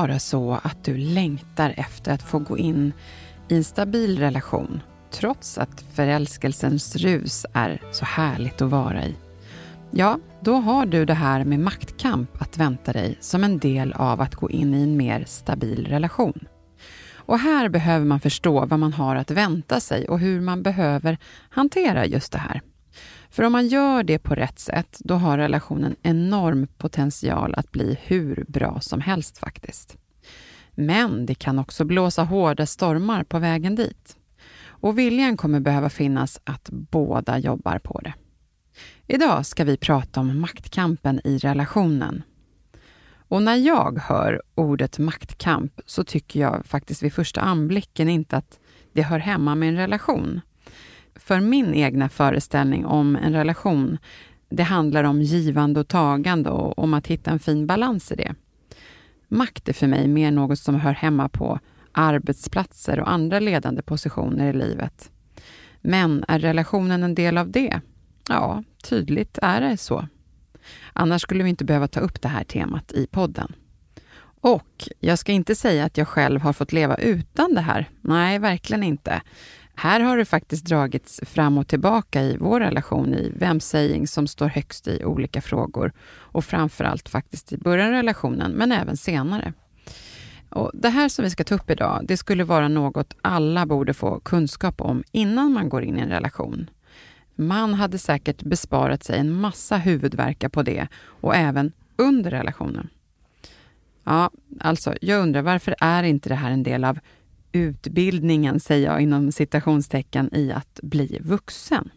Vara så att du längtar efter att få gå in i en stabil relation trots att förälskelsens rus är så härligt att vara i? Ja, då har du det här med maktkamp att vänta dig som en del av att gå in i en mer stabil relation. Och här behöver man förstå vad man har att vänta sig och hur man behöver hantera just det här. För om man gör det på rätt sätt, då har relationen enorm potential att bli hur bra som helst faktiskt. Men det kan också blåsa hårda stormar på vägen dit. Och viljan kommer behöva finnas att båda jobbar på det. Idag ska vi prata om maktkampen i relationen. Och när jag hör ordet maktkamp så tycker jag faktiskt vid första anblicken inte att det hör hemma med en relation. För min egna föreställning om en relation, det handlar om givande och tagande och om att hitta en fin balans i det. Makt är för mig mer något som hör hemma på arbetsplatser och andra ledande positioner i livet. Men är relationen en del av det? Ja, tydligt är det så. Annars skulle vi inte behöva ta upp det här temat i podden. Och jag ska inte säga att jag själv har fått leva utan det här. Nej, verkligen inte. Här har det faktiskt dragits fram och tillbaka i vår relation i vem saying som står högst i olika frågor och framförallt faktiskt i början av relationen, men även senare. Och det här som vi ska ta upp idag, det skulle vara något alla borde få kunskap om innan man går in i en relation. Man hade säkert besparat sig en massa huvudvärkar på det och även under relationen. Ja, alltså, jag undrar varför är inte det här en del av utbildningen, säger jag inom citationstecken, i att bli vuxen?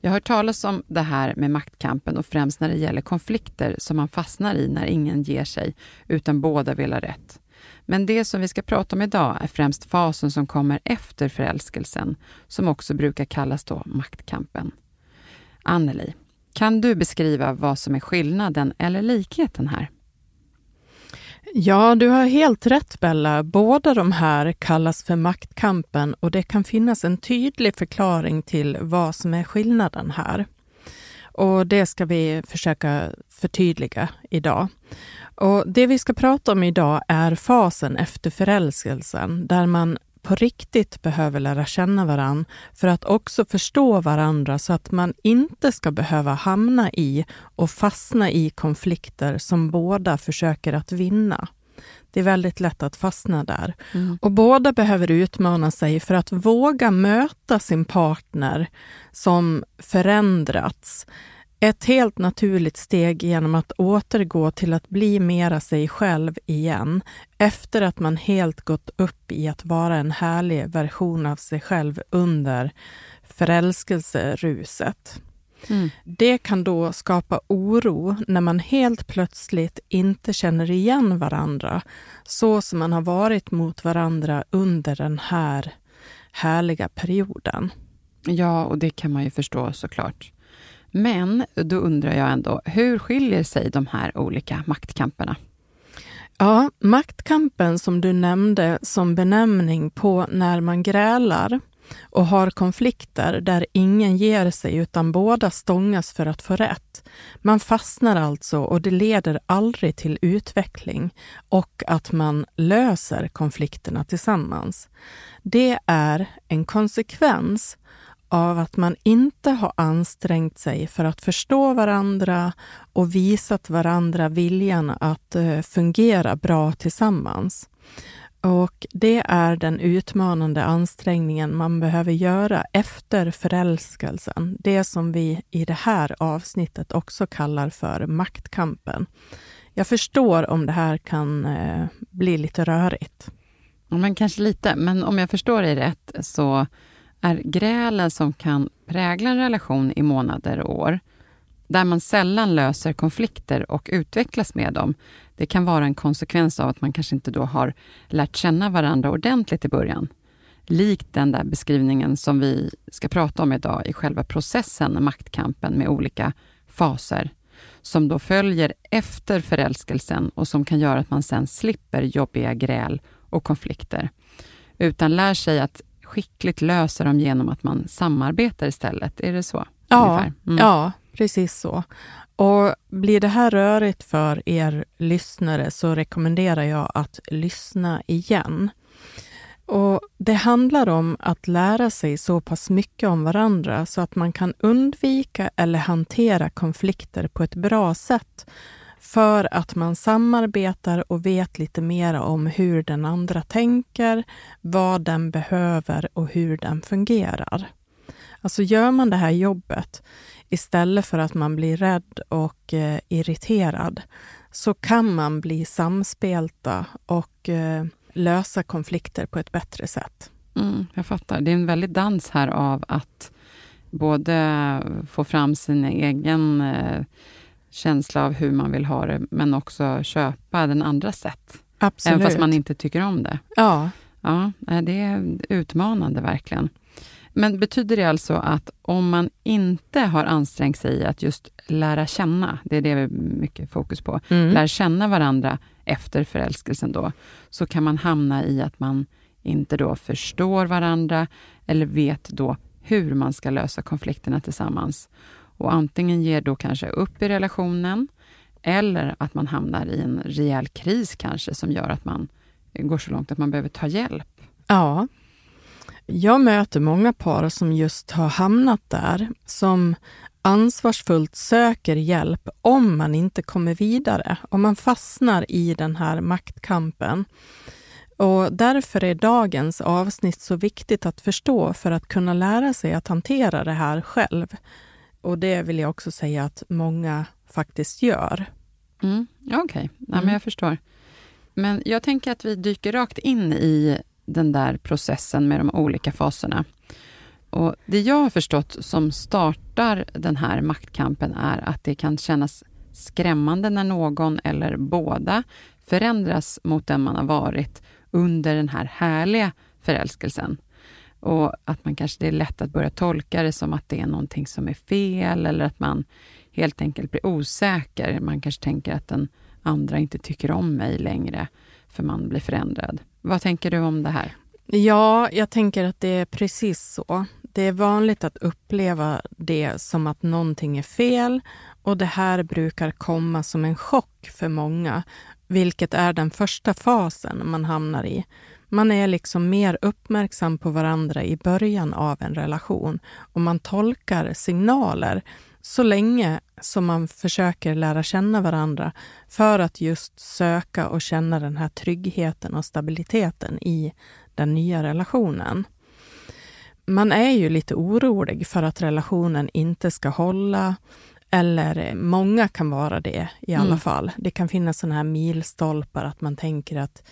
Jag har hört talas om det här med maktkampen och främst när det gäller konflikter som man fastnar i när ingen ger sig, utan båda vill ha rätt. Men det som vi ska prata om idag är främst fasen som kommer efter förälskelsen, som också brukar kallas då maktkampen. Anneli, kan du beskriva vad som är skillnaden eller likheten här? Ja, du har helt rätt Bella. Båda de här kallas för maktkampen och det kan finnas en tydlig förklaring till vad som är skillnaden här. Och det ska vi försöka förtydliga idag. Och det vi ska prata om idag är fasen efter förälskelsen, där man på riktigt behöver lära känna varann för att också förstå varandra så att man inte ska behöva hamna i och fastna i konflikter som båda försöker att vinna. Det är väldigt lätt att fastna där. Mm. Och båda behöver utmana sig för att våga möta sin partner som förändrats ett helt naturligt steg genom att återgå till att bli mera sig själv igen efter att man helt gått upp i att vara en härlig version av sig själv under förälskelseruset. Mm. Det kan då skapa oro när man helt plötsligt inte känner igen varandra så som man har varit mot varandra under den här härliga perioden. Ja, och det kan man ju förstå såklart. Men då undrar jag ändå, hur skiljer sig de här olika maktkamperna? Ja, maktkampen som du nämnde som benämning på när man grälar och har konflikter där ingen ger sig utan båda stångas för att få rätt. Man fastnar alltså och det leder aldrig till utveckling och att man löser konflikterna tillsammans. Det är en konsekvens av att man inte har ansträngt sig för att förstå varandra och visat varandra viljan att eh, fungera bra tillsammans. Och det är den utmanande ansträngningen man behöver göra efter förälskelsen. Det som vi i det här avsnittet också kallar för maktkampen. Jag förstår om det här kan eh, bli lite rörigt. Men kanske lite, men om jag förstår dig rätt så är grälen som kan prägla en relation i månader och år, där man sällan löser konflikter och utvecklas med dem, det kan vara en konsekvens av att man kanske inte då har lärt känna varandra ordentligt i början. Likt den där beskrivningen som vi ska prata om idag i själva processen, maktkampen med olika faser, som då följer efter förälskelsen och som kan göra att man sen slipper jobbiga gräl och konflikter, utan lär sig att skickligt lösa dem genom att man samarbetar istället. Är det så? Ja, mm. ja precis så. Och blir det här rörigt för er lyssnare så rekommenderar jag att lyssna igen. Och Det handlar om att lära sig så pass mycket om varandra så att man kan undvika eller hantera konflikter på ett bra sätt för att man samarbetar och vet lite mer om hur den andra tänker, vad den behöver och hur den fungerar. Alltså gör man det här jobbet istället för att man blir rädd och eh, irriterad så kan man bli samspelta och eh, lösa konflikter på ett bättre sätt. Mm, jag fattar. Det är en väldig dans här av att både få fram sin egen eh, känsla av hur man vill ha det, men också köpa den andras sätt. Absolut. Även fast man inte tycker om det. Ja. Ja, det är utmanande verkligen. Men betyder det alltså att om man inte har ansträngt sig i att just lära känna, det är det vi mycket fokus på, mm. lära känna varandra efter förälskelsen då, så kan man hamna i att man inte då förstår varandra eller vet då hur man ska lösa konflikterna tillsammans och antingen ger då kanske upp i relationen eller att man hamnar i en rejäl kris kanske som gör att man går så långt att man behöver ta hjälp. Ja. Jag möter många par som just har hamnat där, som ansvarsfullt söker hjälp om man inte kommer vidare, om man fastnar i den här maktkampen. Och därför är dagens avsnitt så viktigt att förstå för att kunna lära sig att hantera det här själv. Och det vill jag också säga att många faktiskt gör. Mm, Okej, okay. ja, mm. jag förstår. Men jag tänker att vi dyker rakt in i den där processen med de olika faserna. Och Det jag har förstått som startar den här maktkampen är att det kan kännas skrämmande när någon eller båda förändras mot den man har varit under den här härliga förälskelsen. Och att man kanske det är lätt att börja tolka det som att det är någonting som är fel eller att man helt enkelt blir osäker. Man kanske tänker att den andra inte tycker om mig längre för man blir förändrad. Vad tänker du om det här? Ja, jag tänker att det är precis så. Det är vanligt att uppleva det som att någonting är fel och det här brukar komma som en chock för många, vilket är den första fasen man hamnar i. Man är liksom mer uppmärksam på varandra i början av en relation och man tolkar signaler så länge som man försöker lära känna varandra för att just söka och känna den här tryggheten och stabiliteten i den nya relationen. Man är ju lite orolig för att relationen inte ska hålla, eller många kan vara det i alla mm. fall. Det kan finnas sådana här milstolpar, att man tänker att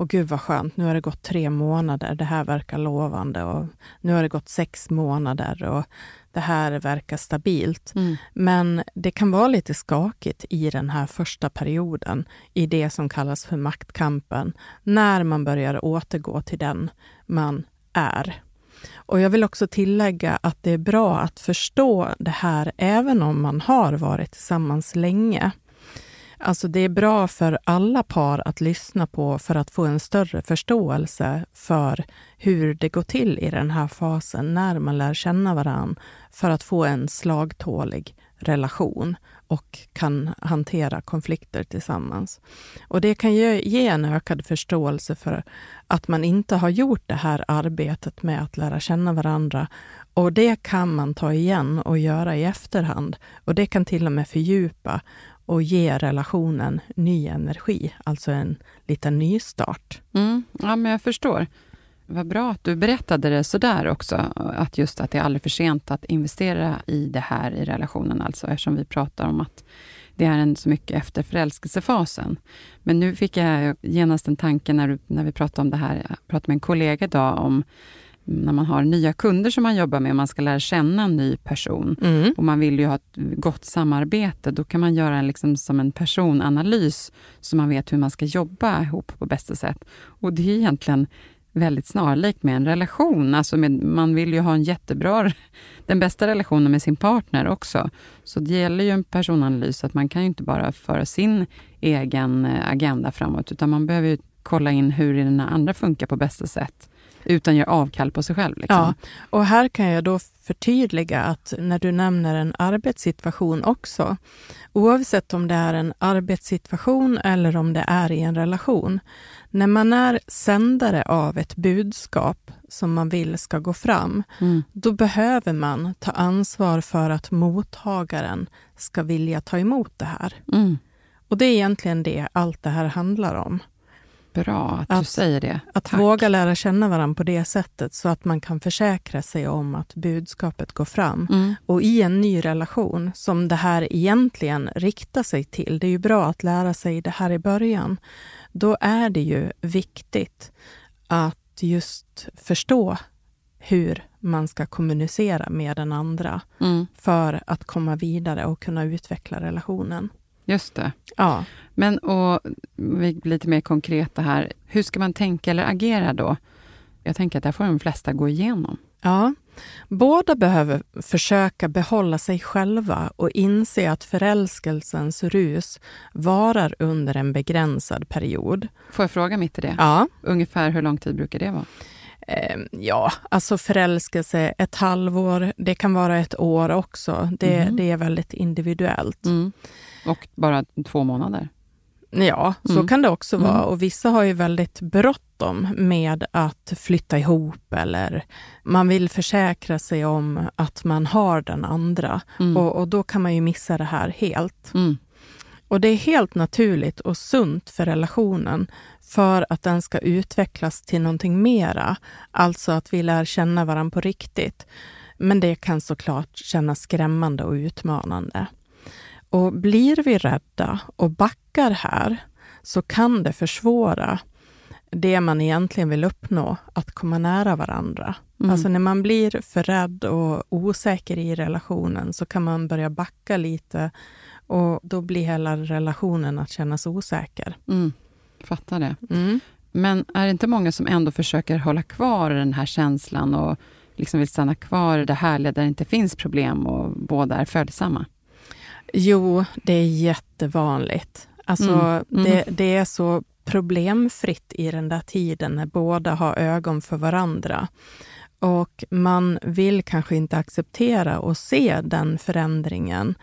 och gud vad skönt, nu har det gått tre månader, det här verkar lovande och nu har det gått sex månader och det här verkar stabilt. Mm. Men det kan vara lite skakigt i den här första perioden, i det som kallas för maktkampen, när man börjar återgå till den man är. Och jag vill också tillägga att det är bra att förstå det här även om man har varit tillsammans länge. Alltså det är bra för alla par att lyssna på för att få en större förståelse för hur det går till i den här fasen när man lär känna varann för att få en slagtålig relation och kan hantera konflikter tillsammans. Och det kan ge, ge en ökad förståelse för att man inte har gjort det här arbetet med att lära känna varandra. Och det kan man ta igen och göra i efterhand. Och det kan till och med fördjupa och ge relationen ny energi, alltså en liten nystart. Mm, ja, men jag förstår. Vad bra att du berättade det sådär också, att just att det är aldrig för sent att investera i det här i relationen, alltså eftersom vi pratar om att det är en så mycket efter förälskelsefasen. Men nu fick jag genast en tanke när, du, när vi pratade om det här, jag pratade med en kollega idag om när man har nya kunder som man jobbar med och man ska lära känna en ny person mm. och man vill ju ha ett gott samarbete, då kan man göra en, liksom som en personanalys så man vet hur man ska jobba ihop på bästa sätt. Och det är egentligen väldigt snarlikt med en relation. Alltså med, man vill ju ha en jättebra, den bästa relationen med sin partner också. Så det gäller ju en personanalys, att man kan ju inte bara föra sin egen eh, agenda framåt, utan man behöver ju kolla in hur den andra funkar på bästa sätt utan gör avkall på sig själv. Liksom. Ja, och här kan jag då förtydliga att när du nämner en arbetssituation också, oavsett om det är en arbetssituation eller om det är i en relation, när man är sändare av ett budskap som man vill ska gå fram, mm. då behöver man ta ansvar för att mottagaren ska vilja ta emot det här. Mm. Och det är egentligen det allt det här handlar om. Bra att, att du säger det. Att Tack. våga lära känna varandra på det sättet så att man kan försäkra sig om att budskapet går fram. Mm. Och i en ny relation, som det här egentligen riktar sig till, det är ju bra att lära sig det här i början, då är det ju viktigt att just förstå hur man ska kommunicera med den andra mm. för att komma vidare och kunna utveckla relationen. Just det. Ja. Men och lite mer konkreta här. Hur ska man tänka eller agera då? Jag tänker att det får de flesta gå igenom. Ja, båda behöver försöka behålla sig själva och inse att förälskelsens rus varar under en begränsad period. Får jag fråga mitt i det? Ja. Ungefär hur lång tid brukar det vara? Ehm, ja, alltså förälskelse ett halvår, det kan vara ett år också. Det, mm. det är väldigt individuellt. Mm. Och bara två månader? Ja, så mm. kan det också vara. Mm. Och vissa har ju väldigt bråttom med att flytta ihop eller man vill försäkra sig om att man har den andra. Mm. Och, och, då kan man ju missa det här helt. Mm. Och det är helt naturligt och sunt för relationen för att den ska utvecklas till någonting mera. Alltså att vi lär känna varandra på riktigt. Men det kan såklart kännas skrämmande och utmanande. Och blir vi rädda och backar här så kan det försvåra det man egentligen vill uppnå, att komma nära varandra. Mm. Alltså när man blir för rädd och osäker i relationen så kan man börja backa lite och då blir hela relationen att kännas osäker. Mm. Fattar det. Mm. Men är det inte många som ändå försöker hålla kvar den här känslan och liksom vill stanna kvar i det härliga där det inte finns problem och båda är följsamma? Jo, det är jättevanligt. Alltså, mm. Mm. Det, det, är så problemfritt i den där tiden när båda har ögon för varandra. Och man vill kanske inte acceptera och se den förändringen.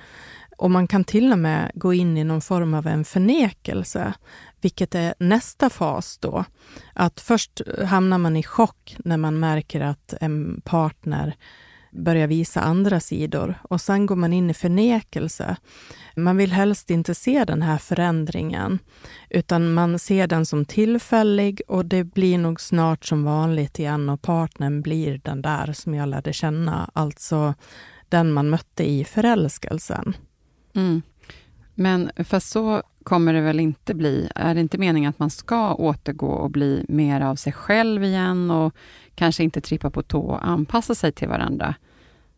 Och man kan till och med gå in i någon form av en förnekelse, vilket är nästa fas då. Att först hamnar man i chock när man märker att en partner börjar visa andra sidor och sen går man in i förnekelse. Man vill helst inte se den här förändringen, utan man ser den som tillfällig och det blir nog snart som vanligt igen och partnern blir den där som jag lärde känna, alltså den man mötte i förälskelsen. Mm. Men fast så kommer det väl inte bli? Är det inte meningen att man ska återgå och bli mer av sig själv igen och kanske inte trippa på tå och anpassa sig till varandra?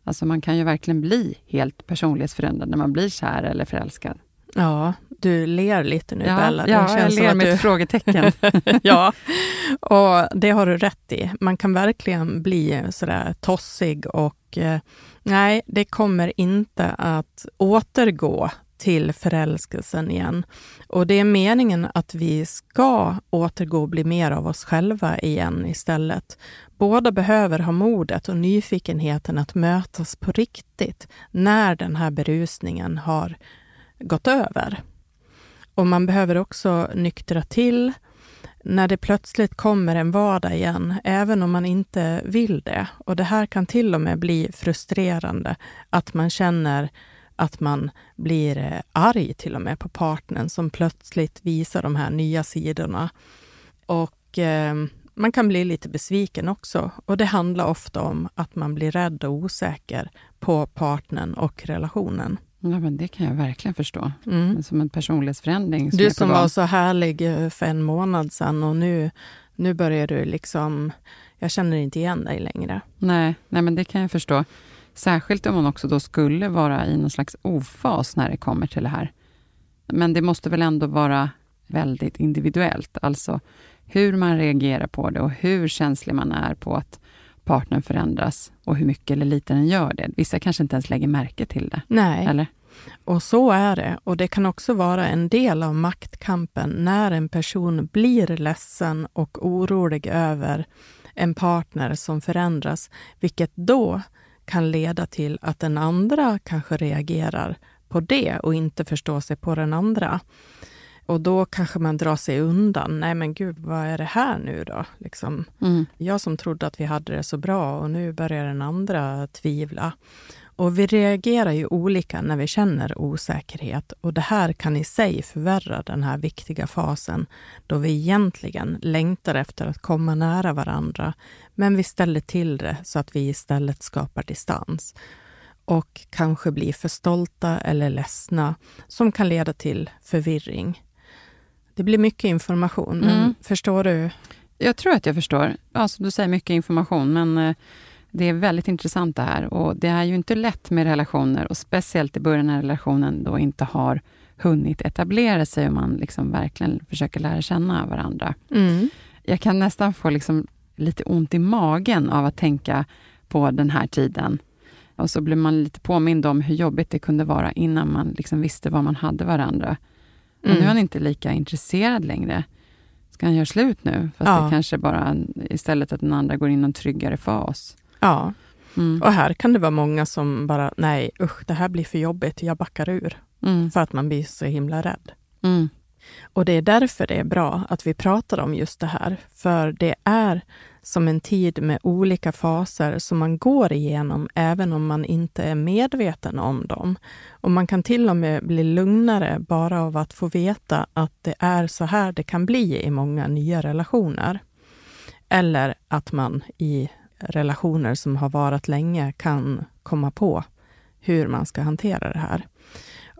Alltså man kan ju verkligen bli helt personlighetsförändrad när man blir kär eller förälskad. Ja, du ler lite nu ja, Bella. Det ja, jag ler med du... ett frågetecken. ja, och det har du rätt i. Man kan verkligen bli sådär tossig och eh, nej, det kommer inte att återgå till förälskelsen igen. Och det är meningen att vi ska återgå och bli mer av oss själva igen istället. Båda behöver ha modet och nyfikenheten att mötas på riktigt när den här berusningen har gått över. Och man behöver också nyktra till när det plötsligt kommer en vardag igen, även om man inte vill det. Och det här kan till och med bli frustrerande, att man känner att man blir eh, arg till och med på partnern som plötsligt visar de här nya sidorna. Och eh, man kan bli lite besviken också. Och det handlar ofta om att man blir rädd och osäker på partnern och relationen. Ja, men det kan jag verkligen förstå. Mm. Som en personlighetsförändring. Som du som var så härlig eh, för en månad sedan och nu, nu börjar du liksom... Jag känner inte igen dig längre. Nej, nej, men det kan jag förstå. Särskilt om man också då skulle vara i någon slags ofas när det kommer till det här. Men det måste väl ändå vara väldigt individuellt. Alltså hur man reagerar på det och hur känslig man är på att partnern förändras och hur mycket eller lite den gör det. Vissa kanske inte ens lägger märke till det. Nej, eller? och så är det. Och det kan också vara en del av maktkampen när en person blir ledsen och orolig över en partner som förändras, vilket då kan leda till att den andra kanske reagerar på det och inte förstår sig på den andra. Och då kanske man drar sig undan. Nej men gud, vad är det här nu då? Liksom, mm. Jag som trodde att vi hade det så bra och nu börjar den andra tvivla. Och vi reagerar ju olika när vi känner osäkerhet och det här kan i sig förvärra den här viktiga fasen då vi egentligen längtar efter att komma nära varandra, men vi ställer till det så att vi istället skapar distans och kanske blir för stolta eller ledsna som kan leda till förvirring. Det blir mycket information, mm. förstår du? Jag tror att jag förstår. Alltså, du säger mycket information, men eh, det är väldigt intressant det här. Och det är ju inte lätt med relationer, och speciellt i början när relationen då inte har hunnit etablera sig och man liksom verkligen försöker lära känna varandra. Mm. Jag kan nästan få liksom lite ont i magen av att tänka på den här tiden. Och så blir man lite påmind om hur jobbigt det kunde vara innan man liksom visste var man hade varandra. Mm. nu är han inte lika intresserad längre. Ska han göra slut nu? Fast ja. det kanske bara istället att den andra går in i en tryggare fas. Ja, mm. och här kan det vara många som bara, nej usch, det här blir för jobbigt, jag backar ur. Mm. För att man blir så himla rädd. Mm. Och det är därför det är bra att vi pratar om just det här. För det är som en tid med olika faser som man går igenom, även om man inte är medveten om dem. Och man kan till och med bli lugnare bara av att få veta att det är så här det kan bli i många nya relationer. Eller att man i relationer som har varat länge kan komma på hur man ska hantera det här.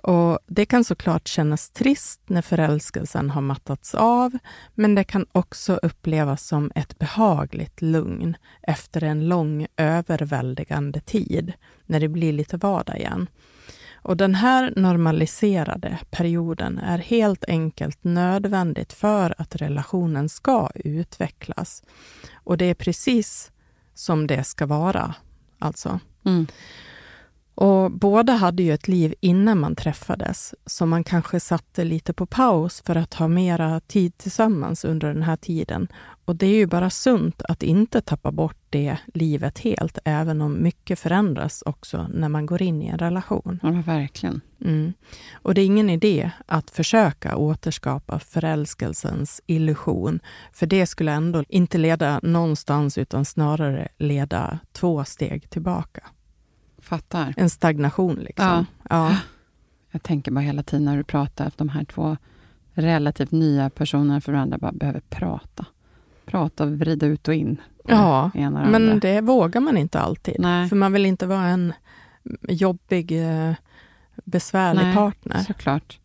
Och Det kan såklart kännas trist när förälskelsen har mattats av, men det kan också upplevas som ett behagligt lugn efter en lång överväldigande tid, när det blir lite vardag igen. Och den här normaliserade perioden är helt enkelt nödvändigt för att relationen ska utvecklas. Och det är precis som det ska vara, alltså. Mm. Och båda hade ju ett liv innan man träffades, som man kanske satte lite på paus för att ha mera tid tillsammans under den här tiden. Och det är ju bara sunt att inte tappa bort det livet helt, även om mycket förändras också när man går in i en relation. Ja, verkligen. Mm. Och det är ingen idé att försöka återskapa förälskelsens illusion, för det skulle ändå inte leda någonstans, utan snarare leda två steg tillbaka. Fattar. En stagnation liksom. Ja. ja. Jag tänker bara hela tiden när du pratar att de här två relativt nya personerna för varandra bara behöver prata. Prata och vrida ut och in. Ja, men andra. det vågar man inte alltid. Nej. För man vill inte vara en jobbig, eh, besvärlig Nej, partner. såklart.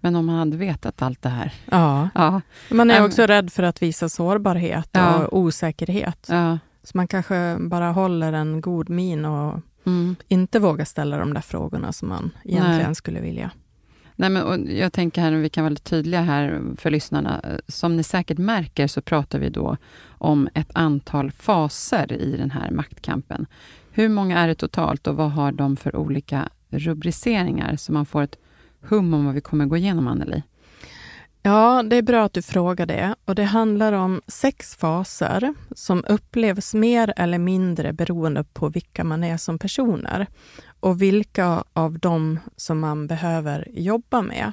Men om man hade vetat allt det här. Ja. ja. Man är också um, rädd för att visa sårbarhet ja. och osäkerhet. Ja. Så man kanske bara håller en god min och Mm. Inte våga ställa de där frågorna som man egentligen Nej. skulle vilja. Nej, men, och jag tänker här, vi kan vara lite tydliga här för lyssnarna. Som ni säkert märker så pratar vi då om ett antal faser i den här maktkampen. Hur många är det totalt och vad har de för olika rubriceringar? Så man får ett hum om vad vi kommer gå igenom, Anneli? Ja, det är bra att du frågar det. Och Det handlar om sex faser som upplevs mer eller mindre beroende på vilka man är som personer och vilka av dem som man behöver jobba med.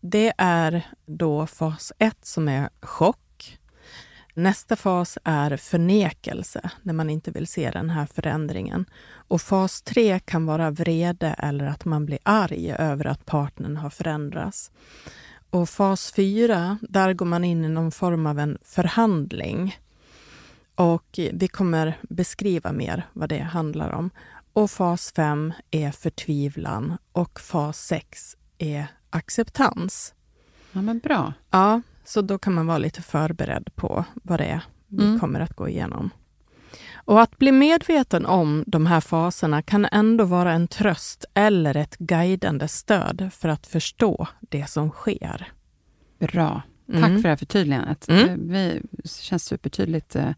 Det är då fas 1 som är chock. Nästa fas är förnekelse, när man inte vill se den här förändringen. Och fas 3 kan vara vrede eller att man blir arg över att partnern har förändrats. Och fas 4, där går man in i någon form av en förhandling. Och vi kommer beskriva mer vad det handlar om. Och fas 5 är förtvivlan och fas 6 är acceptans. Ja, men bra. Ja, så då kan man vara lite förberedd på vad det är vi mm. kommer att gå igenom. Och att bli medveten om de här faserna kan ändå vara en tröst eller ett guidande stöd för att förstå det som sker. Bra. Tack mm. för det här förtydligandet. Mm. Det känns supertydligt. Eh,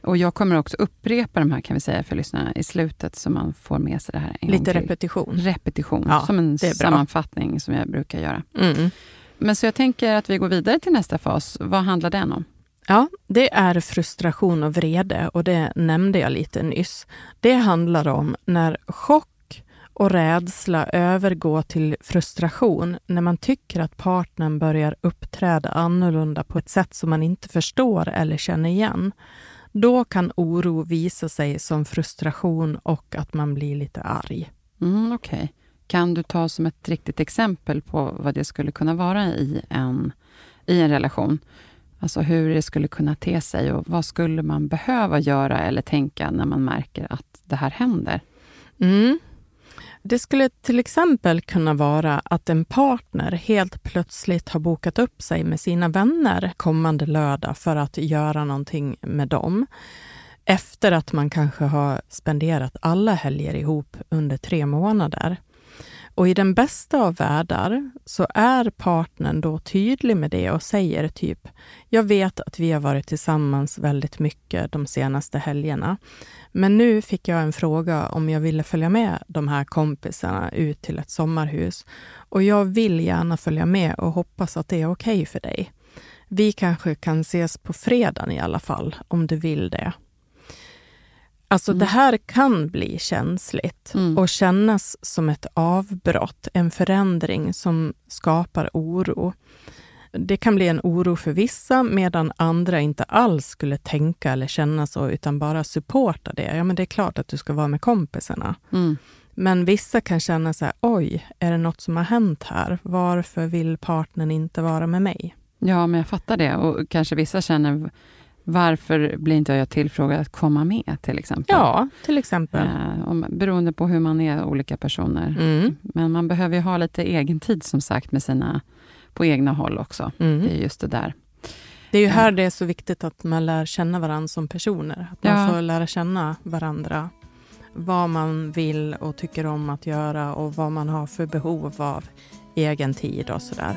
och jag kommer också upprepa de här kan vi säga för lyssnarna i slutet så man får med sig det här en Lite repetition. Repetition, ja, som en sammanfattning som jag brukar göra. Mm. Men så jag tänker att vi går vidare till nästa fas. Vad handlar den om? Ja, det är frustration och vrede och det nämnde jag lite nyss. Det handlar om när chock och rädsla övergår till frustration när man tycker att partnern börjar uppträda annorlunda på ett sätt som man inte förstår eller känner igen. Då kan oro visa sig som frustration och att man blir lite arg. Mm, Okej. Okay. Kan du ta som ett riktigt exempel på vad det skulle kunna vara i en, i en relation? Alltså hur det skulle kunna te sig och vad skulle man behöva göra eller tänka när man märker att det här händer? Mm. Det skulle till exempel kunna vara att en partner helt plötsligt har bokat upp sig med sina vänner kommande lördag för att göra någonting med dem. Efter att man kanske har spenderat alla helger ihop under tre månader. Och i den bästa av världar så är partnern då tydlig med det och säger typ, jag vet att vi har varit tillsammans väldigt mycket de senaste helgerna, men nu fick jag en fråga om jag ville följa med de här kompisarna ut till ett sommarhus och jag vill gärna följa med och hoppas att det är okej okay för dig. Vi kanske kan ses på fredagen i alla fall, om du vill det. Alltså mm. det här kan bli känsligt mm. och kännas som ett avbrott, en förändring som skapar oro. Det kan bli en oro för vissa, medan andra inte alls skulle tänka eller känna så, utan bara supporta det. Ja, men det är klart att du ska vara med kompisarna. Mm. Men vissa kan känna så här, oj, är det något som har hänt här? Varför vill partnern inte vara med mig? Ja, men jag fattar det. Och kanske vissa känner, varför blir inte jag tillfrågad att komma med, till exempel? Ja, till exempel. Eh, om, beroende på hur man är olika personer. Mm. Men man behöver ju ha lite egen tid, som sagt, med sina, på egna håll också. Mm. Det är just det där. Det är ju här det är så viktigt att man lär känna varandra som personer. Att man ja. får lära känna varandra. Vad man vill och tycker om att göra och vad man har för behov av egen tid och sådär.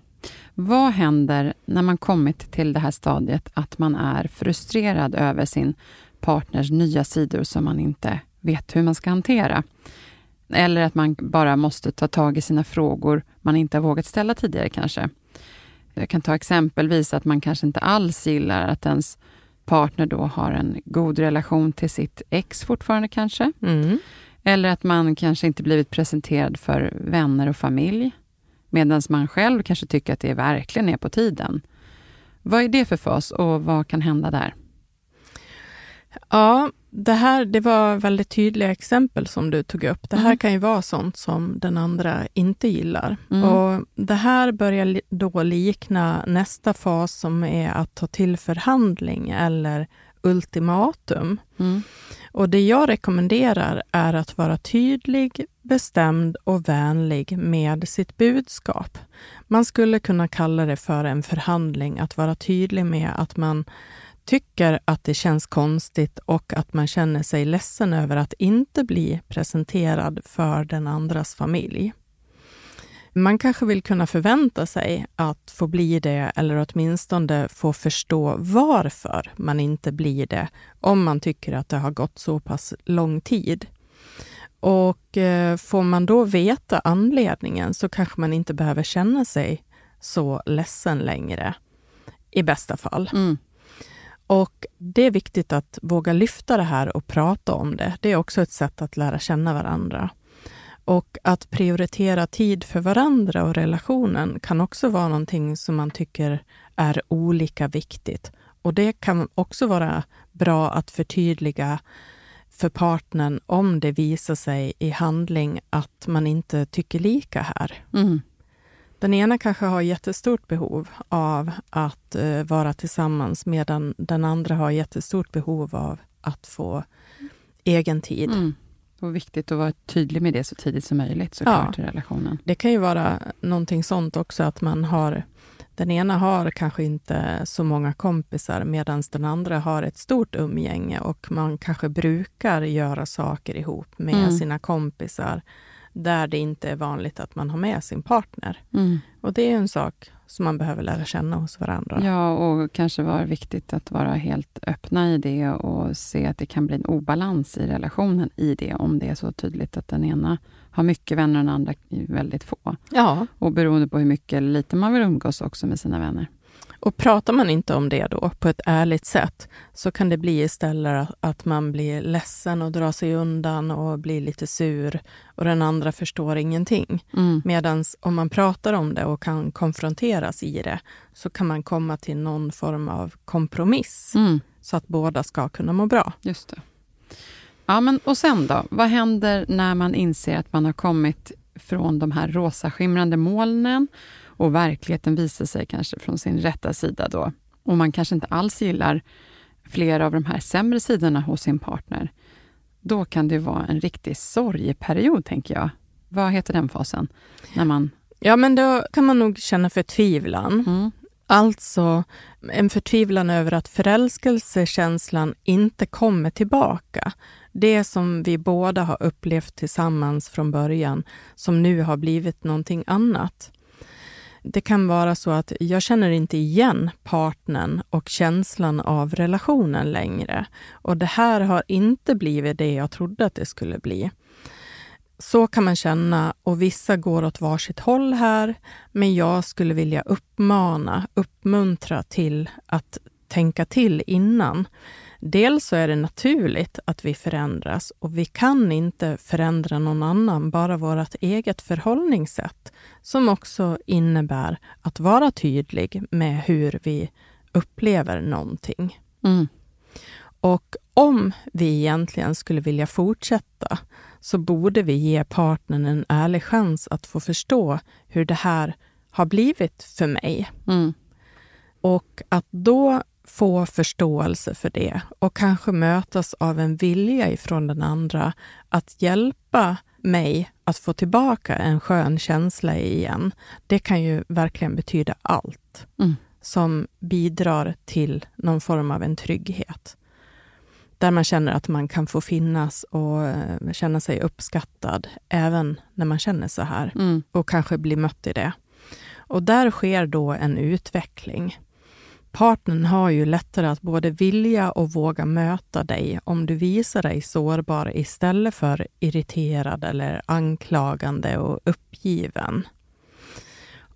Vad händer när man kommit till det här stadiet att man är frustrerad över sin partners nya sidor som man inte vet hur man ska hantera? Eller att man bara måste ta tag i sina frågor man inte har vågat ställa tidigare kanske. Jag kan ta exempelvis att man kanske inte alls gillar att ens partner då har en god relation till sitt ex fortfarande kanske. Mm. Eller att man kanske inte blivit presenterad för vänner och familj, medan man själv kanske tycker att det verkligen är på tiden. Vad är det för fas och vad kan hända där? Ja, det här det var väldigt tydliga exempel som du tog upp. Det här Mm. kan ju vara sånt som den andra inte gillar. Mm. Och Det här börjar då likna nästa fas som är att ta till förhandling eller ultimatum. Mm. Och Det jag rekommenderar är att vara tydlig, bestämd och vänlig med sitt budskap. Man skulle kunna kalla det för en förhandling, att vara tydlig med att man tycker att det känns konstigt och att man känner sig ledsen över att inte bli presenterad för den andras familj. Man kanske vill kunna förvänta sig att få bli det eller åtminstone få förstå varför man inte blir det om man tycker att det har gått så pass lång tid. Och eh, får man då veta anledningen så kanske man inte behöver känna sig så ledsen längre, i bästa fall. Mm. Och Det är viktigt att våga lyfta det här och prata om det. Det är också ett sätt att lära känna varandra. Och att prioritera tid för varandra och relationen kan också vara någonting som man tycker är olika viktigt. Och det kan också vara bra att förtydliga för partnern om det visar sig i handling att man inte tycker lika här. Mm. Den ena kanske har jättestort behov av att eh, vara tillsammans medan den andra har jättestort behov av att få egen tid. Mm. Och viktigt att vara tydlig med det så tidigt som möjligt såklart i relationen. Det kan ju vara någonting sånt också att man har den ena har kanske inte så många kompisar medan den andra har ett stort umgänge och man kanske brukar göra saker ihop med Mm. sina kompisar där det inte är vanligt att man har med sin partner. Mm. Och det är en sak som man behöver lära känna hos varandra. Ja, och kanske var viktigt att vara helt öppna i det och se att det kan bli en obalans i relationen i det, om det är så tydligt att den ena har mycket vänner och den andra väldigt få. Ja, Och beroende på hur mycket eller lite man vill umgås också med sina vänner. Och pratar man inte om det då på ett ärligt sätt så kan det bli istället att man blir ledsen och drar sig undan och blir lite sur och den andra förstår ingenting. Mm. Medan om man pratar om det och kan konfronteras i det så kan man komma till någon form av kompromiss Mm. så att båda ska kunna må bra. Just det. Ja, men och sen då? Vad händer när man inser att man har kommit från de här rosa skimrande molnen och verkligheten visar sig kanske från sin rätta sida då? Och man kanske inte alls gillar flera av de här sämre sidorna hos sin partner. Då kan det vara en riktig sorgeperiod, tänker jag. Vad heter den fasen? När man... Ja, men då kan man nog känna förtvivlan. Mm. Alltså en förtvivlan över att förälskelsekänslan inte kommer tillbaka. Det som vi båda har upplevt tillsammans från början, som nu har blivit någonting annat. Det kan vara så att jag känner inte igen partnern och känslan av relationen längre. Och det här har inte blivit det jag trodde att det skulle bli. Så kan man känna och vissa går åt varsitt håll här. Men jag skulle vilja uppmana, uppmuntra till att tänka till innan. Dels så är det naturligt att vi förändras och vi kan inte förändra någon annan, bara vårt eget förhållningssätt som också innebär att vara tydlig med hur vi upplever någonting. Mm. Och om vi egentligen skulle vilja fortsätta så borde vi ge partnern en ärlig chans att få förstå hur det här har blivit för mig. Mm. Och att då få förståelse för det och kanske mötas av en vilja ifrån den andra att hjälpa mig att få tillbaka en skön känsla igen. Det kan ju verkligen betyda allt Mm. som bidrar till någon form av en trygghet. Där man känner att man kan få finnas och eh, känna sig uppskattad även när man känner så här Mm. och kanske bli mött i det. Och där sker då en utveckling partnern har ju lättare att både vilja och våga möta dig om du visar dig sårbar istället för irriterad eller anklagande och uppgiven.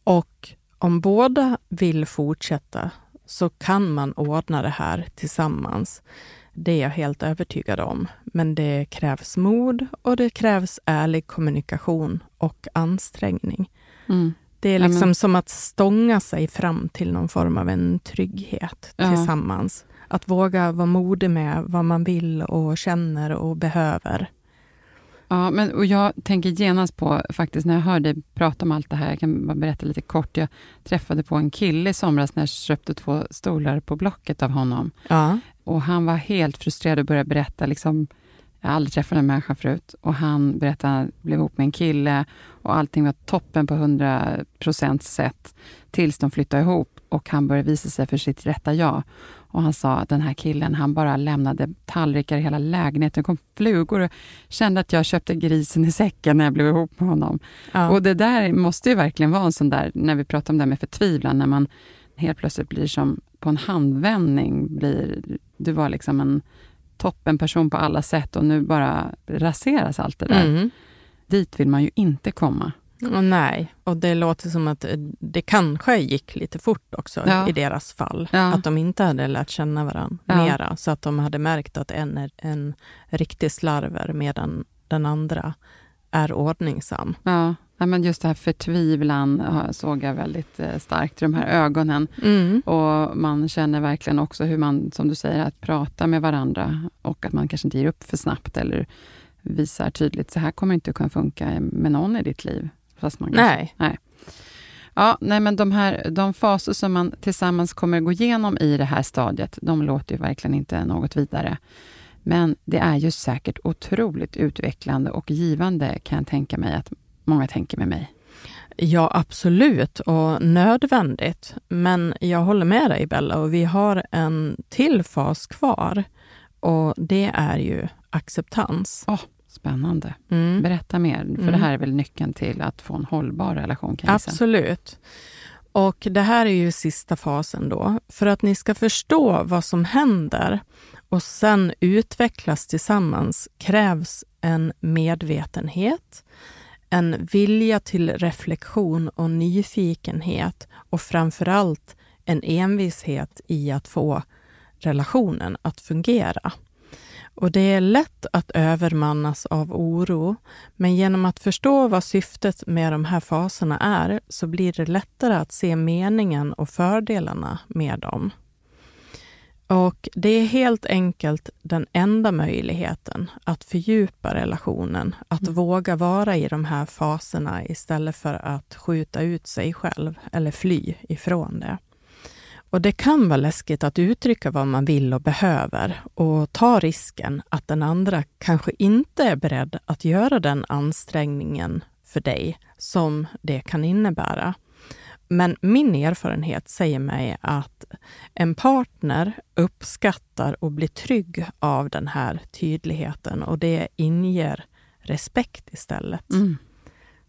Och om båda vill fortsätta så kan man ordna det här tillsammans. Det är jag helt övertygad om. Men det krävs mod och det krävs ärlig kommunikation och ansträngning. Mm. Det är liksom ja, men... som att stånga sig fram till någon form av en trygghet ja. tillsammans. Att våga vara modig med vad man vill och känner och behöver. Ja, men och jag tänker genast på, faktiskt när jag hör dig prata om allt det här, jag kan bara berätta lite kort. Jag träffade på en kille i somras när jag köpte två stolar på Blocket av honom. Ja. Och han var helt frustrerad och började berätta, liksom, jag har aldrig träffat en människa förut, och han berättade att han blev ihop med en kille och allting var toppen på 100% sätt, tills de flyttade ihop och han började visa sig för sitt rätta jag. Och han sa att den här killen, han bara lämnade tallrikar i hela lägenheten. Det kom flugor och kände att jag köpte grisen i säcken när jag blev ihop med honom. Ja. Och det där måste ju verkligen vara en sån där, när vi pratar om det här med förtvivlan, när man helt plötsligt blir som på en handvändning, blir, du var liksom en toppenperson på alla sätt och nu bara raseras allt det där. Mm. Dit vill man ju inte komma. Och nej, och det låter som att det kanske gick lite fort också ja. i deras fall. Ja. Att de inte hade lärt känna varandra ja. mera, så att de hade märkt att en är en riktig slarver medan den andra är ordningsam. Ja, men just det här förtvivlan såg jag väldigt eh, starkt i de här ögonen. Mm. Och man känner verkligen också hur man, som du säger, att prata med varandra och att man kanske inte ger upp för snabbt eller visar tydligt, så här kommer det inte att kunna funka med någon i ditt liv. Fast man kanske, nej. nej. Ja, nej, men de, här, de faser som man tillsammans kommer gå igenom i det här stadiet, de låter ju verkligen inte något vidare. Men det är ju säkert otroligt utvecklande och givande, kan jag tänka mig att många tänker med mig. Ja, absolut och nödvändigt. Men jag håller med dig Bella och vi har en till fas kvar och det är ju acceptans. Oh, Spännande. Mm. Berätta mer, för mm. det här är väl nyckeln till att få en hållbar relation? Kan Absolut. Och det här är ju sista fasen då. För att ni ska förstå vad som händer och sen utvecklas tillsammans krävs en medvetenhet, en vilja till reflektion och nyfikenhet och framför allt en envishet i att få relationen att fungera. Och det är lätt att övermannas av oro, men genom att förstå vad syftet med de här faserna är så blir det lättare att se meningen och fördelarna med dem. Och det är helt enkelt den enda möjligheten att fördjupa relationen, att mm. våga vara i de här faserna istället för att skjuta ut sig själv eller fly ifrån det. Och Det kan vara läskigt att uttrycka vad man vill och behöver och ta risken att den andra kanske inte är beredd att göra den ansträngningen för dig som det kan innebära. Men min erfarenhet säger mig att en partner uppskattar och blir trygg av den här tydligheten och det inger respekt istället. Mm.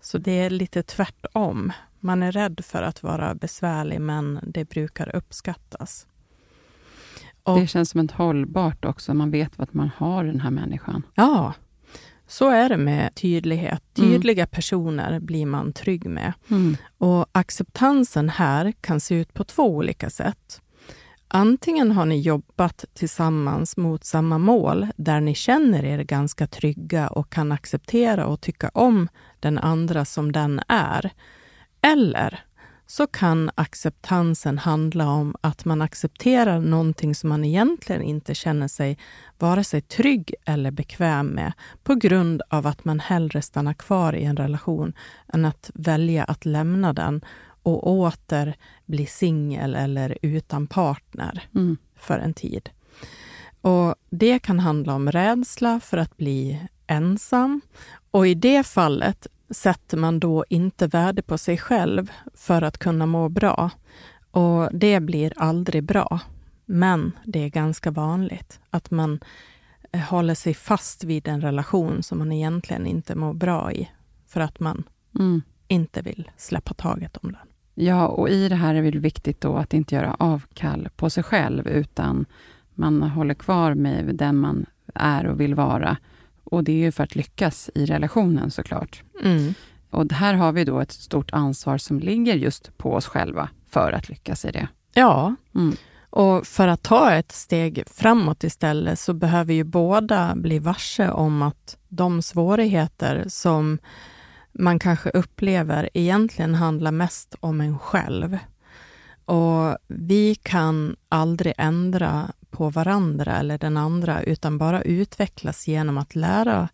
Så det är lite tvärtom. Man är rädd för att vara besvärlig, men det brukar uppskattas. Och, det känns som ett hållbart också. Man vet att man har den här människan. Ja, så är det med tydlighet. Mm. Tydliga mm. personer blir man trygg med. Mm. Och acceptansen här kan se ut på två olika sätt. Antingen har ni jobbat tillsammans mot samma mål där ni känner er ganska trygga och kan acceptera och tycka om den andra som den är. Eller så kan acceptansen handla om att man accepterar någonting som man egentligen inte känner sig vare sig trygg eller bekväm med på grund av att man hellre stannar kvar i en relation än att välja att lämna den och åter bli singel eller utan partner mm. för en tid. Och Det kan handla om rädsla för att bli ensam. Och i det fallet sätter man då inte värde på sig själv för att kunna må bra. Och det blir aldrig bra. Men det är ganska vanligt att man eh, håller sig fast vid en relation som man egentligen inte mår bra i, för att man mm. inte vill släppa taget om den. Ja, och i det här är det viktigt då att inte göra avkall på sig själv, utan man håller kvar med den man är och vill vara. Och det är ju för att lyckas i relationen såklart. Mm. Och här har vi då ett stort ansvar som ligger just på oss själva för att lyckas i det. Ja, Mm. och för att ta ett steg framåt istället så behöver ju båda bli varse om att de svårigheter som man kanske upplever egentligen handlar mest om en själv. Och vi kan aldrig ändra på varandra eller den andra, utan bara utvecklas genom att lära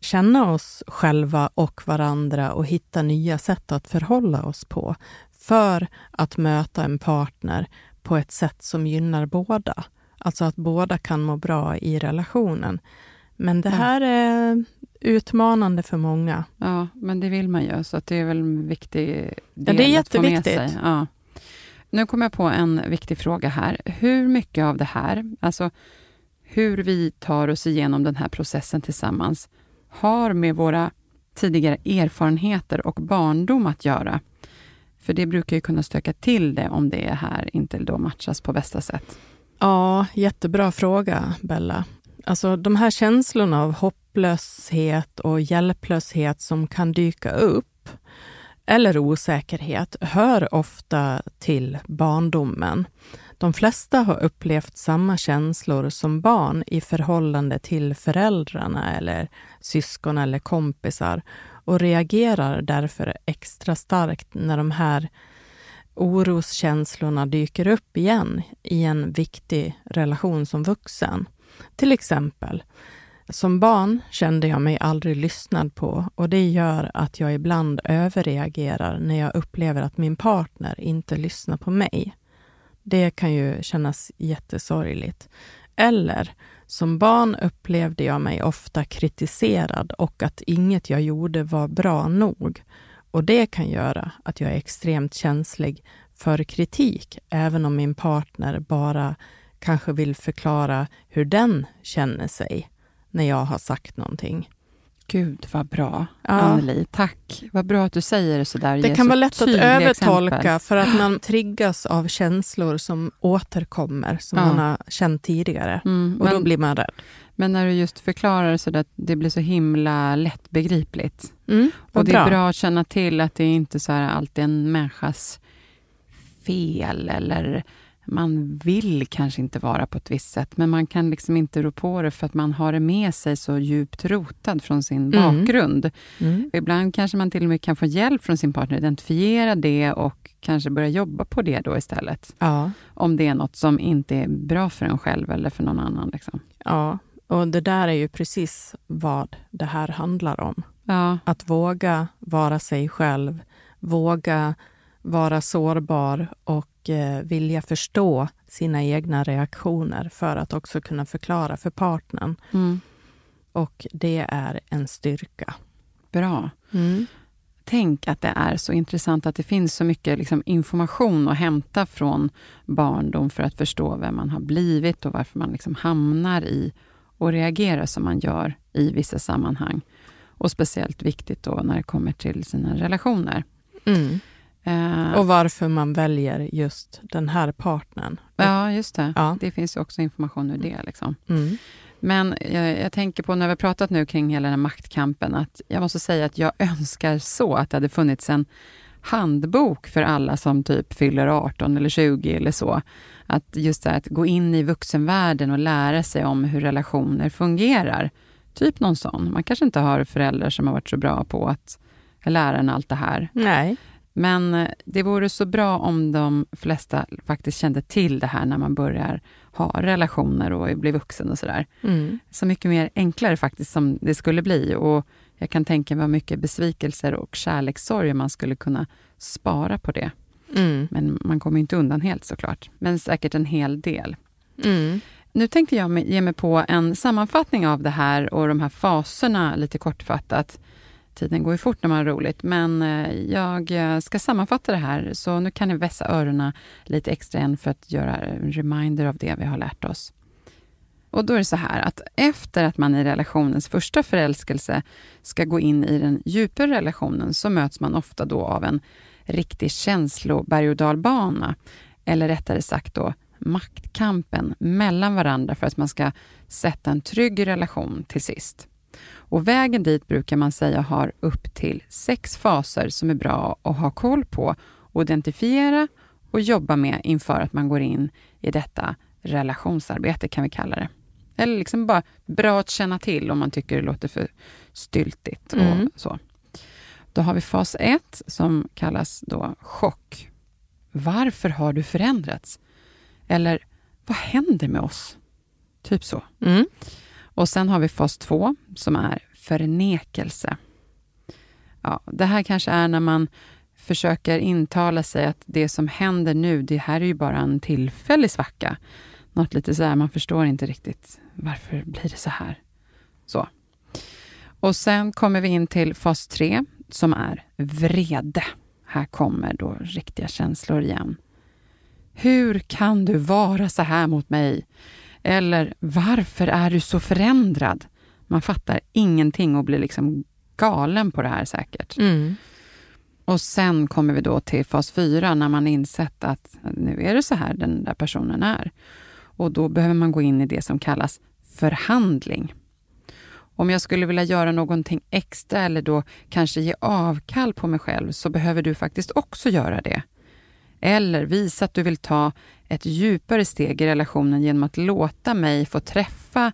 känna oss själva och varandra och hitta nya sätt att förhålla oss på för att möta en partner på ett sätt som gynnar båda. Alltså att båda kan må bra i relationen. Men det Ja. här är utmanande för många. Ja, men det vill man ju, så det är väl en viktig del det är att få med jätteviktigt. sig. Ja. Nu kommer jag på en viktig fråga här. Hur mycket av det här, alltså hur vi tar oss igenom den här processen tillsammans, har med våra tidigare erfarenheter och barndom att göra? För det brukar ju kunna stöka till det om det här inte då matchas på bästa sätt. Ja, jättebra fråga, Bella. Alltså de här känslorna av hopplöshet och hjälplöshet som kan dyka upp, eller osäkerhet, hör ofta till barndomen. De flesta har upplevt samma känslor som barn i förhållande till föräldrarna eller syskon eller kompisar och reagerar därför extra starkt när de här oroskänslorna dyker upp igen i en viktig relation som vuxen. Till exempel, som barn kände jag mig aldrig lyssnad på och det gör att jag ibland överreagerar när jag upplever att min partner inte lyssnar på mig. Det kan ju kännas jättesorgligt. Eller, som barn upplevde jag mig ofta kritiserad och att inget jag gjorde var bra nog. Och det kan göra att jag är extremt känslig för kritik, även om min partner bara kanske vill förklara hur den känner sig när jag har sagt någonting. Gud vad bra, Ja. Anneli. Tack. Vad bra att du säger det sådär. Det Ge kan så vara lätt att övertolka exempel. för att man triggas av känslor som återkommer, som Ja. man har känt tidigare. Mm, Och då men, blir man rädd. men när du just förklarar så att det blir så himla lättbegripligt. Mm, Och det är bra att känna till att det är inte så här alltid en människas fel eller man vill kanske inte vara på ett visst sätt, men man kan liksom inte rå på det för att man har det med sig så djupt rotad från sin Mm. bakgrund. Mm. Ibland kanske man till och med kan få hjälp från sin partner, identifiera det och kanske börja jobba på det då istället. Ja, Om det är något som inte är bra för en själv eller för någon annan. Liksom. ja, och det där är ju precis vad det här handlar om. Ja, Att våga vara sig själv, våga vara sårbar och eh, vilja förstå sina egna reaktioner för att också kunna förklara för partnern. mm, Och det är en styrka. bra. Tänk att det är så intressant att det finns så mycket liksom, information att hämta från barndom för att förstå vem man har blivit och varför man liksom hamnar i och reagerar som man gör i vissa sammanhang. Och speciellt viktigt då när det kommer till sina relationer. Mm. Eh, Och varför man väljer just den här partnern. ja, just det. Ja. Det finns också information ur det. Liksom. Mm. Men jag, jag tänker på när vi har pratat nu kring hela den här maktkampen, att jag måste säga att jag önskar så att det hade funnits en handbok för alla som typ fyller 18 eller 20 eller så. Att just det här, att gå in i vuxenvärlden och lära sig om hur relationer fungerar. Typ någon sån. Man kanske inte har föräldrar som har varit så bra på att lära en allt det här. Nej. Men eh, det vore så bra om de flesta faktiskt kände till det här när man börjar ha relationer och bli vuxen och sådär. Mm. Så mycket mer enklare faktiskt som det skulle bli. Och jag kan tänka mig vad mycket besvikelser och kärlekssorger man skulle kunna spara på det. Mm. Men man kommer inte undan helt såklart. Men säkert en hel del. Mm. Nu tänkte jag ge mig på en sammanfattning av det här och de här faserna lite kortfattat. Tiden går ju fort när man har roligt, men eh, jag eh, ska sammanfatta det här, så nu kan ni vässa öronen lite extra än för att göra en reminder av det vi har lärt oss. Och då är det så här att efter att man i relationens första förälskelse ska gå in i den djupare relationen så möts man ofta då av en riktig känsloberg och dalbana. Eller rättare sagt då maktkampen mellan varandra för att man ska sätta en trygg relation till sist. Och vägen dit brukar man säga har upp till sex faser som är bra att ha koll på, och identifiera och jobba med inför att man går in i detta relationsarbete kan vi kalla det. Eller liksom bara bra att känna till om man tycker det låter för styltigt. Och mm. så. Då har vi fas 1 som kallas då chock. Varför har du förändrats? Eller vad händer med oss? Typ så. Mm. Och sen har vi fas 2 som är förnekelse. Ja, det här kanske är när man försöker intala sig att det som händer nu, det här är ju bara en tillfällig svacka. Något lite så här, man förstår inte riktigt varför blir det så här. Så. Och sen kommer vi in till fas 3 som är vrede. Här kommer då riktiga känslor igen. Hur kan du vara så här mot mig? Eller varför är du så förändrad? Man fattar ingenting och blir liksom galen på det här säkert. Mm. Och sen kommer vi då till fas 4 när man insett att nu är det så här den där personen är. Och då behöver man gå in i det som kallas förhandling. Om jag skulle vilja göra någonting extra eller då kanske ge avkall på mig själv så behöver du faktiskt också göra det. Eller visa att du vill ta ett djupare steg i relationen genom att låta mig få träffa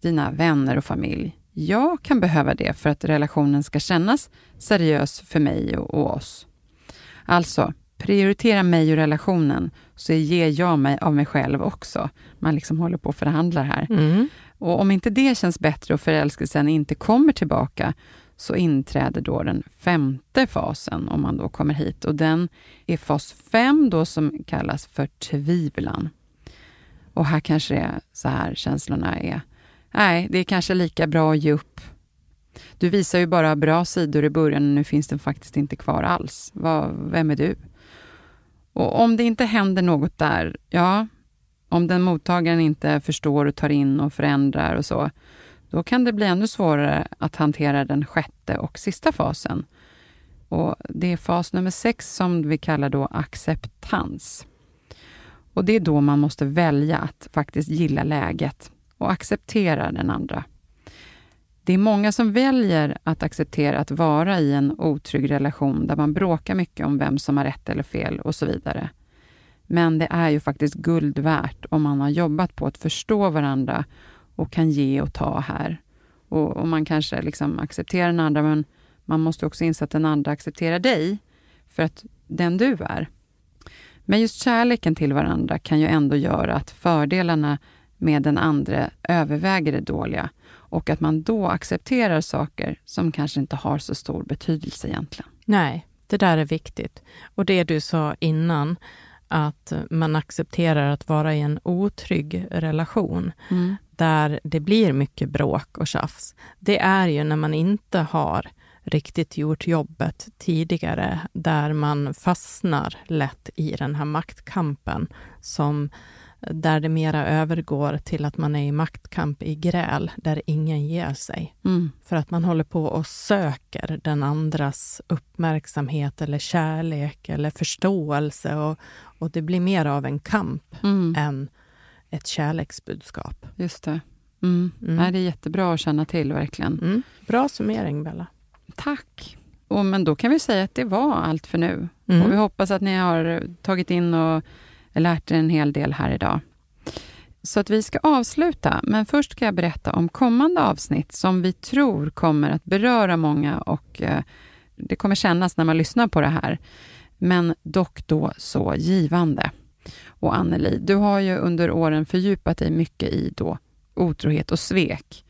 dina vänner och familj. Jag kan behöva det för att relationen ska kännas seriös för mig och oss. Alltså, prioritera mig och relationen, så ger jag mig av mig själv också. Man liksom håller på och förhandlar här. Mm. Och om inte det känns bättre och förälskelsen inte kommer tillbaka, så inträder då den femte fasen, om man då kommer hit. Och den är fas 5 då som kallas för tvivlan. Och här kanske det är så här känslorna är. Nej, det är kanske lika bra att ge upp. Du visar ju bara bra sidor i början och nu finns den faktiskt inte kvar alls. Vad, vem är du? Och om det inte händer något där, ja, om den mottagaren inte förstår och tar in och förändrar och så, då kan det bli ännu svårare att hantera den sjätte och sista fasen. Och Det är fas nummer sex som vi kallar då acceptans. Och Det är då man måste välja att faktiskt gilla läget och acceptera den andra. Det är många som väljer att acceptera att vara i en otrygg relation där man bråkar mycket om vem som har rätt eller fel och så vidare. Men det är ju faktiskt guld värt om man har jobbat på att förstå varandra och kan ge och ta här. Och, och man kanske liksom accepterar den andra, men man måste också inse att den andra accepterar dig för att den du är. Men just kärleken till varandra kan ju ändå göra att fördelarna med den andra överväger det dåliga och att man då accepterar saker som kanske inte har så stor betydelse egentligen. Nej, det där är viktigt. Och det du sa innan, att man accepterar att vara i en otrygg relation, mm. Där det blir mycket bråk och tjafs. Det är ju när man inte har riktigt gjort jobbet tidigare, där man fastnar lätt i den här maktkampen som där det mera övergår till att man är i maktkamp i gräl, där ingen ger sig. Mm. För att man håller på och söker den andras uppmärksamhet eller kärlek eller förståelse och, och det blir mer av en kamp mm. än ett kärleksbudskap. Just det. Mm. Mm. Nej, det är jättebra att känna till, verkligen. Mm. Bra summering, Bella. Tack. Och, men då kan vi säga att det var allt för nu. Mm. Och vi hoppas att ni har tagit in och lärt er en hel del här idag. Så att vi ska avsluta, men först ska jag berätta om kommande avsnitt som vi tror kommer att beröra många och eh, det kommer kännas när man lyssnar på det här. Men dock då så givande. Och Anneli, du har ju under åren fördjupat dig mycket i då otrohet och svek.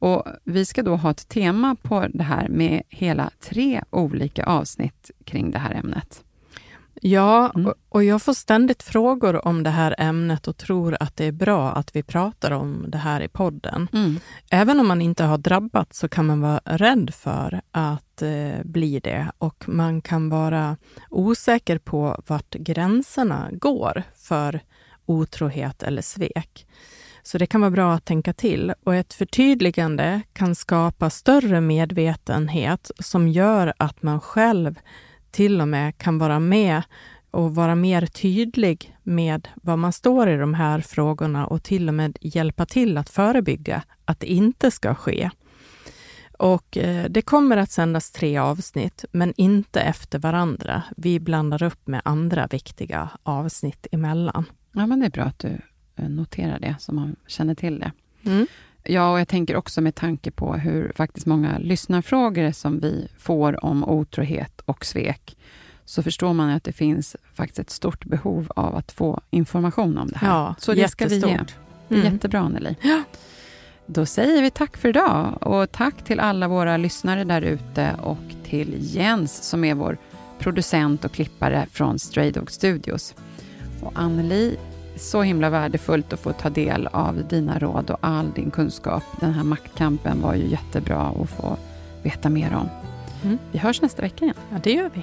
Och Vi ska då ha ett tema på det här med hela tre olika avsnitt kring det här ämnet. Ja, mm. och jag får ständigt frågor om det här ämnet och tror att det är bra att vi pratar om det här i podden. Mm. Även om man inte har drabbats så kan man vara rädd för att eh, bli det och man kan vara osäker på vart gränserna går för otrohet eller svek. Så det kan vara bra att tänka till och ett förtydligande kan skapa större medvetenhet som gör att man själv till och med kan vara med och vara mer tydlig med var man står i de här frågorna och till och med hjälpa till att förebygga att det inte ska ske. Och eh, det kommer att sändas tre avsnitt, men inte efter varandra. Vi blandar upp med andra viktiga avsnitt emellan. Ja, men det är bra att du eh, noterar det, så man känner till det. Mm. Ja, och jag tänker också med tanke på hur faktiskt många lyssnarfrågor som vi får om otrohet och svek, så förstår man att det finns faktiskt ett stort behov av att få information om det här. Ja, så det ska vi ge. Det är Mm. jättebra, Anneli. Ja. Då säger vi tack för idag och tack till alla våra lyssnare där ute och till Jens som är vår producent och klippare från Stray Dog Studios. Och Anneli, så himla värdefullt att få ta del av dina råd och all din kunskap. Den här maktkampen var ju jättebra att få veta mer om. Mm. Vi hörs nästa vecka igen. Ja, det gör vi.